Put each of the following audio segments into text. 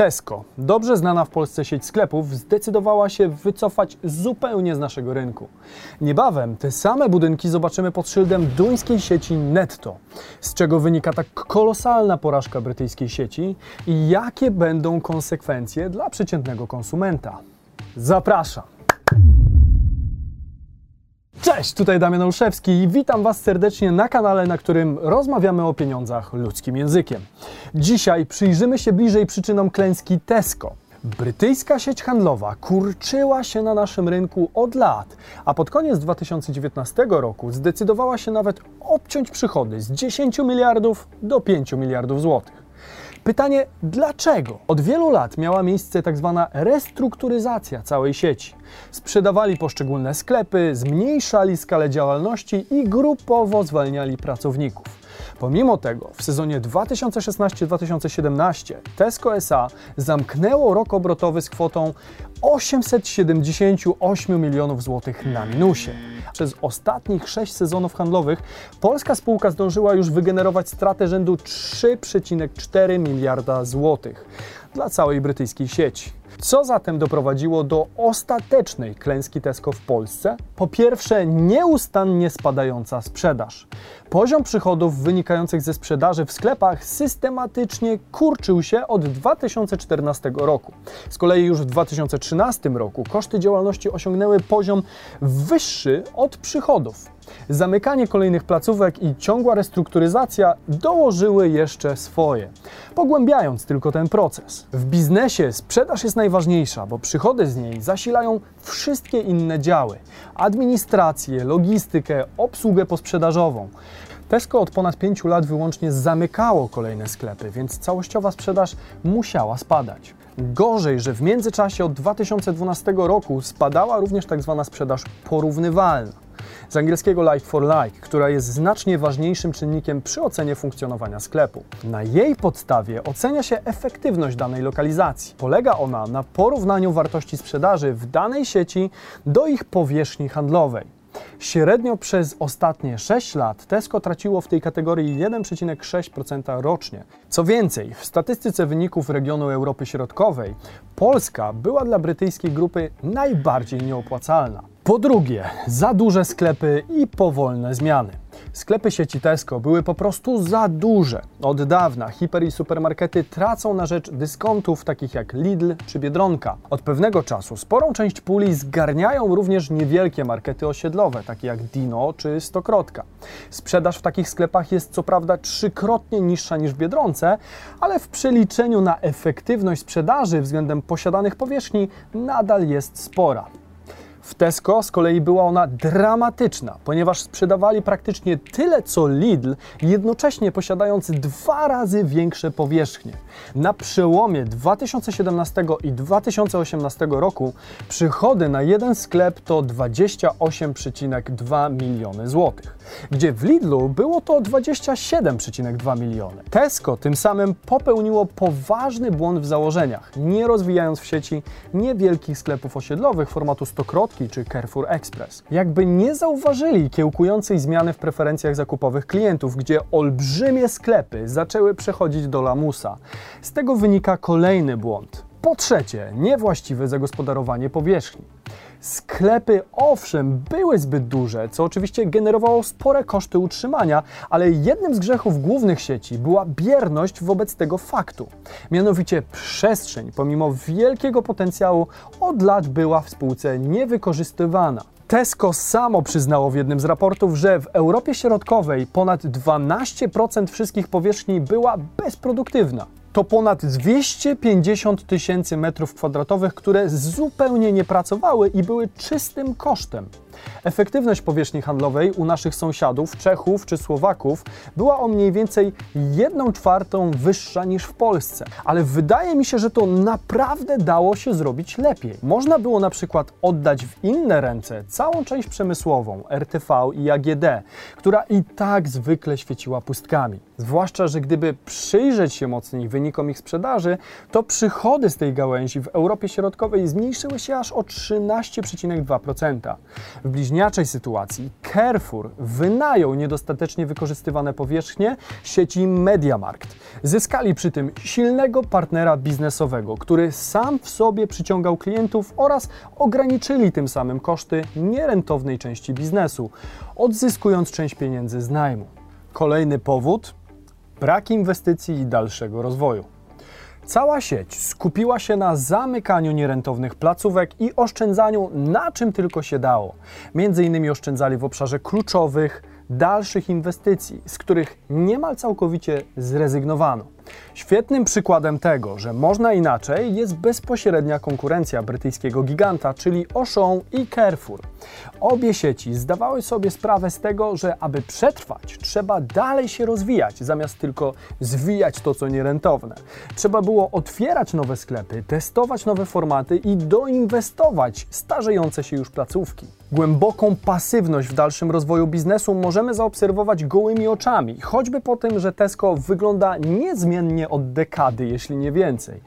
Tesco, dobrze znana w Polsce sieć sklepów, zdecydowała się wycofać zupełnie z naszego rynku. Niebawem te same budynki zobaczymy pod szyldem duńskiej sieci Netto, z czego wynika tak kolosalna porażka brytyjskiej sieci i jakie będą konsekwencje dla przeciętnego konsumenta. Zapraszam! Cześć, tutaj Damian Olszewski i witam Was serdecznie na kanale, na którym rozmawiamy o pieniądzach ludzkim językiem. Dzisiaj przyjrzymy się bliżej przyczynom klęski Tesco. Brytyjska sieć handlowa kurczyła się na naszym rynku od lat, a pod koniec 2019 roku zdecydowała się nawet obciąć przychody z 10 miliardów do 5 miliardów złotych. Pytanie dlaczego? Od wielu lat miała miejsce tak zwana restrukturyzacja całej sieci. Sprzedawali poszczególne sklepy, zmniejszali skalę działalności i grupowo zwalniali pracowników. Pomimo tego w sezonie 2016-2017 Tesco SA zamknęło rok obrotowy z kwotą 878 milionów złotych na minusie. Przez ostatnich 6 sezonów handlowych polska spółka zdążyła już wygenerować stratę rzędu 3,4 miliarda złotych dla całej brytyjskiej sieci. Co zatem doprowadziło do ostatecznej klęski Tesco w Polsce? Po pierwsze, nieustannie spadająca sprzedaż. Poziom przychodów wynikających ze sprzedaży w sklepach systematycznie kurczył się od 2014 roku. Z kolei już w 2013 roku koszty działalności osiągnęły poziom wyższy od przychodów. Zamykanie kolejnych placówek i ciągła restrukturyzacja dołożyły jeszcze swoje, pogłębiając tylko ten proces. W biznesie sprzedaż jest najważniejsza, bo przychody z niej zasilają wszystkie inne działy: administrację, logistykę, obsługę posprzedażową. Tesco od ponad 5 lat wyłącznie zamykało kolejne sklepy, więc całościowa sprzedaż musiała spadać. Gorzej, że w międzyczasie od 2012 roku spadała również tak zwana sprzedaż porównywalna z angielskiego like for like, która jest znacznie ważniejszym czynnikiem przy ocenie funkcjonowania sklepu. Na jej podstawie ocenia się efektywność danej lokalizacji. Polega ona na porównaniu wartości sprzedaży w danej sieci do ich powierzchni handlowej. Średnio przez ostatnie 6 lat Tesco traciło w tej kategorii 1,6% rocznie. Co więcej, w statystyce wyników regionu Europy Środkowej Polska była dla brytyjskiej grupy najbardziej nieopłacalna. Po drugie, za duże sklepy i powolne zmiany. Sklepy sieci Tesco były po prostu za duże. Od dawna hiper i supermarkety tracą na rzecz dyskontów takich jak Lidl czy Biedronka. Od pewnego czasu sporą część puli zgarniają również niewielkie markety osiedlowe, takie jak Dino czy Stokrotka. Sprzedaż w takich sklepach jest co prawda trzykrotnie niższa niż w Biedronce, ale w przeliczeniu na efektywność sprzedaży względem posiadanych powierzchni nadal jest spora. W Tesco z kolei była ona dramatyczna, ponieważ sprzedawali praktycznie tyle co Lidl, jednocześnie posiadając dwa razy większe powierzchnie. Na przełomie 2017 i 2018 roku przychody na jeden sklep to 28,2 miliony złotych, gdzie w Lidlu było to 27,2 miliony. Tesco tym samym popełniło poważny błąd w założeniach, nie rozwijając w sieci niewielkich sklepów osiedlowych formatu stokrotki czy Carrefour Express. Jakby nie zauważyli kiełkującej zmiany w preferencjach zakupowych klientów, gdzie olbrzymie sklepy zaczęły przechodzić do lamusa. Z tego wynika kolejny błąd. Po trzecie, niewłaściwe zagospodarowanie powierzchni. Sklepy owszem były zbyt duże, co oczywiście generowało spore koszty utrzymania, ale jednym z grzechów głównych sieci była bierność wobec tego faktu. Mianowicie przestrzeń, pomimo wielkiego potencjału, od lat była w spółce niewykorzystywana. Tesco samo przyznało w jednym z raportów, że w Europie Środkowej ponad 12% wszystkich powierzchni była bezproduktywna to ponad 250 tysięcy metrów kwadratowych, które zupełnie nie pracowały i były czystym kosztem. Efektywność powierzchni handlowej u naszych sąsiadów, Czechów czy Słowaków, była o mniej więcej 1 czwartą wyższa niż w Polsce. Ale wydaje mi się, że to naprawdę dało się zrobić lepiej. Można było na przykład oddać w inne ręce całą część przemysłową, RTV i AGD, która i tak zwykle świeciła pustkami. Zwłaszcza, że gdyby przyjrzeć się mocniej wynikom ich sprzedaży, to przychody z tej gałęzi w Europie Środkowej zmniejszyły się aż o 13,2%. Bliźniaczej sytuacji Carrefour wynajął niedostatecznie wykorzystywane powierzchnie sieci MediaMarkt. Zyskali przy tym silnego partnera biznesowego, który sam w sobie przyciągał klientów oraz ograniczyli tym samym koszty nierentownej części biznesu, odzyskując część pieniędzy z najmu. Kolejny powód brak inwestycji i dalszego rozwoju. Cała sieć skupiła się na zamykaniu nierentownych placówek i oszczędzaniu na czym tylko się dało. Między innymi oszczędzali w obszarze kluczowych, dalszych inwestycji, z których niemal całkowicie zrezygnowano. Świetnym przykładem tego, że można inaczej, jest bezpośrednia konkurencja brytyjskiego giganta, czyli Auchan i Carrefour. Obie sieci zdawały sobie sprawę z tego, że aby przetrwać, trzeba dalej się rozwijać, zamiast tylko zwijać to, co nierentowne. Trzeba było otwierać nowe sklepy, testować nowe formaty i doinwestować starzejące się już placówki. Głęboką pasywność w dalszym rozwoju biznesu możemy zaobserwować gołymi oczami, choćby po tym, że Tesco wygląda niezmiennie od dekady, jeśli nie więcej.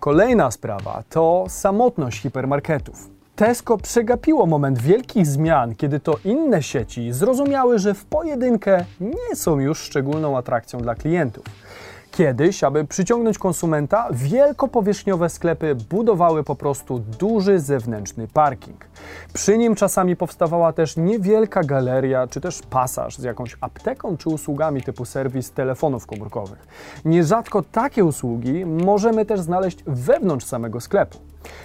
Kolejna sprawa to samotność hipermarketów. Tesco przegapiło moment wielkich zmian, kiedy to inne sieci zrozumiały, że w pojedynkę nie są już szczególną atrakcją dla klientów. Kiedyś, aby przyciągnąć konsumenta, wielkopowierzchniowe sklepy budowały po prostu duży zewnętrzny parking. Przy nim czasami powstawała też niewielka galeria, czy też pasaż z jakąś apteką czy usługami typu serwis telefonów komórkowych. Nierzadko takie usługi możemy też znaleźć wewnątrz samego sklepu.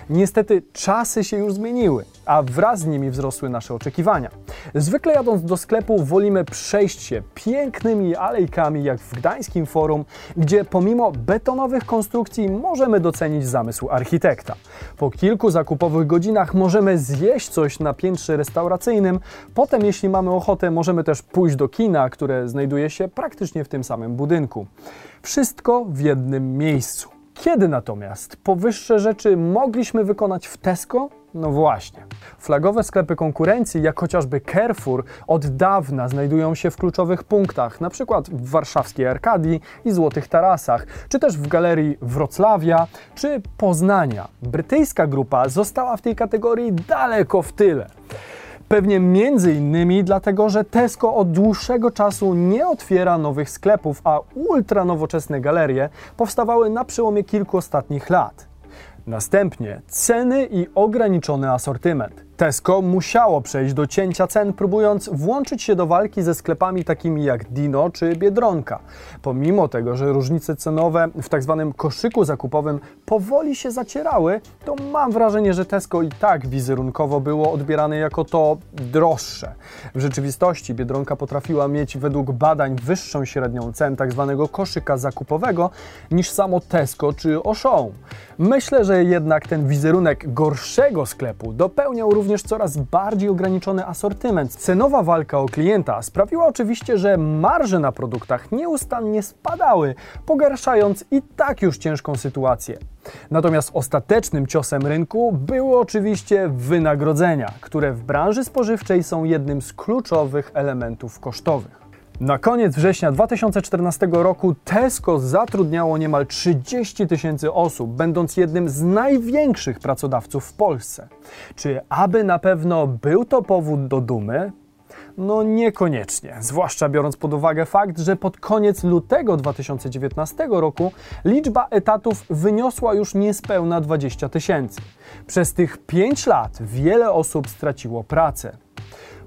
Niestety czasy się już zmieniły, a wraz z nimi wzrosły nasze oczekiwania. Zwykle jadąc do sklepu wolimy przejść się pięknymi alejkami jak w Gdańskim Forum, gdzie pomimo betonowych konstrukcji możemy docenić zamysł architekta. Po kilku zakupowych godzinach możemy zjeść coś na piętrze restauracyjnym, potem jeśli mamy ochotę możemy też pójść do kina, które znajduje się praktycznie w tym samym budynku. Wszystko w jednym miejscu. Kiedy natomiast powyższe rzeczy mogliśmy wykonać w Tesco? No właśnie. Flagowe sklepy konkurencji, jak chociażby Carrefour, od dawna znajdują się w kluczowych punktach, np. w warszawskiej Arkadii i Złotych Tarasach, czy też w galerii Wrocławia, czy Poznania. Brytyjska grupa została w tej kategorii daleko w tyle. Pewnie między innymi dlatego, że Tesco od dłuższego czasu nie otwiera nowych sklepów, a ultra nowoczesne galerie powstawały na przełomie kilku ostatnich lat. Następnie ceny i ograniczony asortyment. Tesco musiało przejść do cięcia cen, próbując włączyć się do walki ze sklepami takimi jak Dino czy Biedronka. Pomimo tego, że różnice cenowe w tzw. Tak koszyku zakupowym powoli się zacierały, to mam wrażenie, że Tesco i tak wizerunkowo było odbierane jako to droższe. W rzeczywistości Biedronka potrafiła mieć według badań wyższą średnią cen tzw. Tak koszyka zakupowego niż samo Tesco czy Auchan. Myślę, że jednak ten wizerunek gorszego sklepu dopełniał również również coraz bardziej ograniczony asortyment. Cenowa walka o klienta sprawiła oczywiście, że marże na produktach nieustannie spadały, pogarszając i tak już ciężką sytuację. Natomiast ostatecznym ciosem rynku były oczywiście wynagrodzenia, które w branży spożywczej są jednym z kluczowych elementów kosztowych. Na koniec września 2014 roku Tesco zatrudniało niemal 30 tysięcy osób, będąc jednym z największych pracodawców w Polsce. Czy aby na pewno był to powód do dumy? No niekoniecznie, zwłaszcza biorąc pod uwagę fakt, że pod koniec lutego 2019 roku liczba etatów wyniosła już niespełna 20 tysięcy. Przez tych 5 lat wiele osób straciło pracę.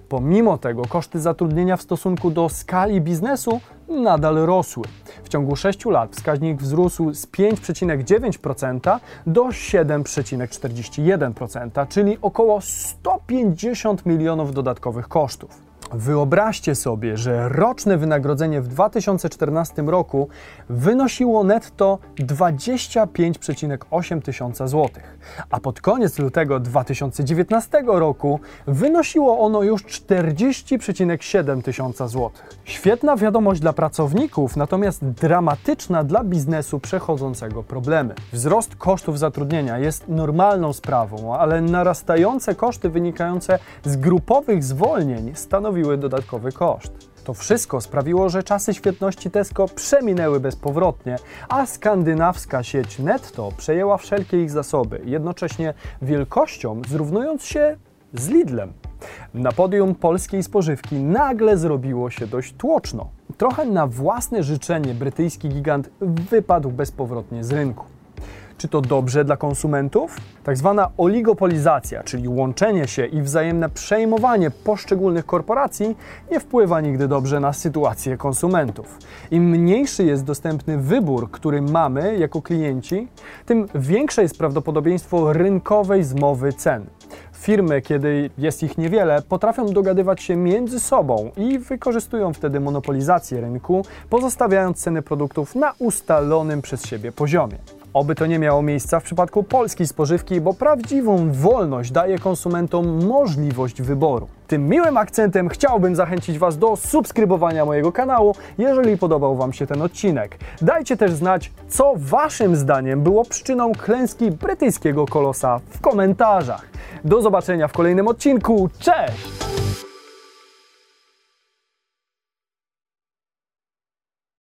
Pomimo tego koszty zatrudnienia w stosunku do skali biznesu nadal rosły. W ciągu 6 lat wskaźnik wzrósł z 5,9% do 7,41%, czyli około 150 milionów dodatkowych kosztów. Wyobraźcie sobie, że roczne wynagrodzenie w 2014 roku wynosiło netto 25,8 tysiąca złotych, a pod koniec lutego 2019 roku wynosiło ono już 40,7 tysiąca złotych. Świetna wiadomość dla pracowników, natomiast dramatyczna dla biznesu przechodzącego problemy. Wzrost kosztów zatrudnienia jest normalną sprawą, ale narastające koszty wynikające z grupowych zwolnień stanowiły dodatkowy koszt. To wszystko sprawiło, że czasy świetności Tesco przeminęły bezpowrotnie, a skandynawska sieć Netto przejęła wszelkie ich zasoby, jednocześnie wielkością zrównując się z Lidlem. Na podium polskiej spożywki nagle zrobiło się dość tłoczno. Trochę na własne życzenie brytyjski gigant wypadł bezpowrotnie z rynku. Czy to dobrze dla konsumentów? Tak zwana oligopolizacja, czyli łączenie się i wzajemne przejmowanie poszczególnych korporacji, nie wpływa nigdy dobrze na sytuację konsumentów. Im mniejszy jest dostępny wybór, który mamy jako klienci, tym większe jest prawdopodobieństwo rynkowej zmowy cen. Firmy, kiedy jest ich niewiele, potrafią dogadywać się między sobą i wykorzystują wtedy monopolizację rynku, pozostawiając ceny produktów na ustalonym przez siebie poziomie. Oby to nie miało miejsca w przypadku polskiej spożywki, bo prawdziwą wolność daje konsumentom możliwość wyboru. Tym miłym akcentem chciałbym zachęcić Was do subskrybowania mojego kanału, jeżeli podobał Wam się ten odcinek. Dajcie też znać, co Waszym zdaniem było przyczyną klęski brytyjskiego kolosa w komentarzach. Do zobaczenia w kolejnym odcinku. Cześć!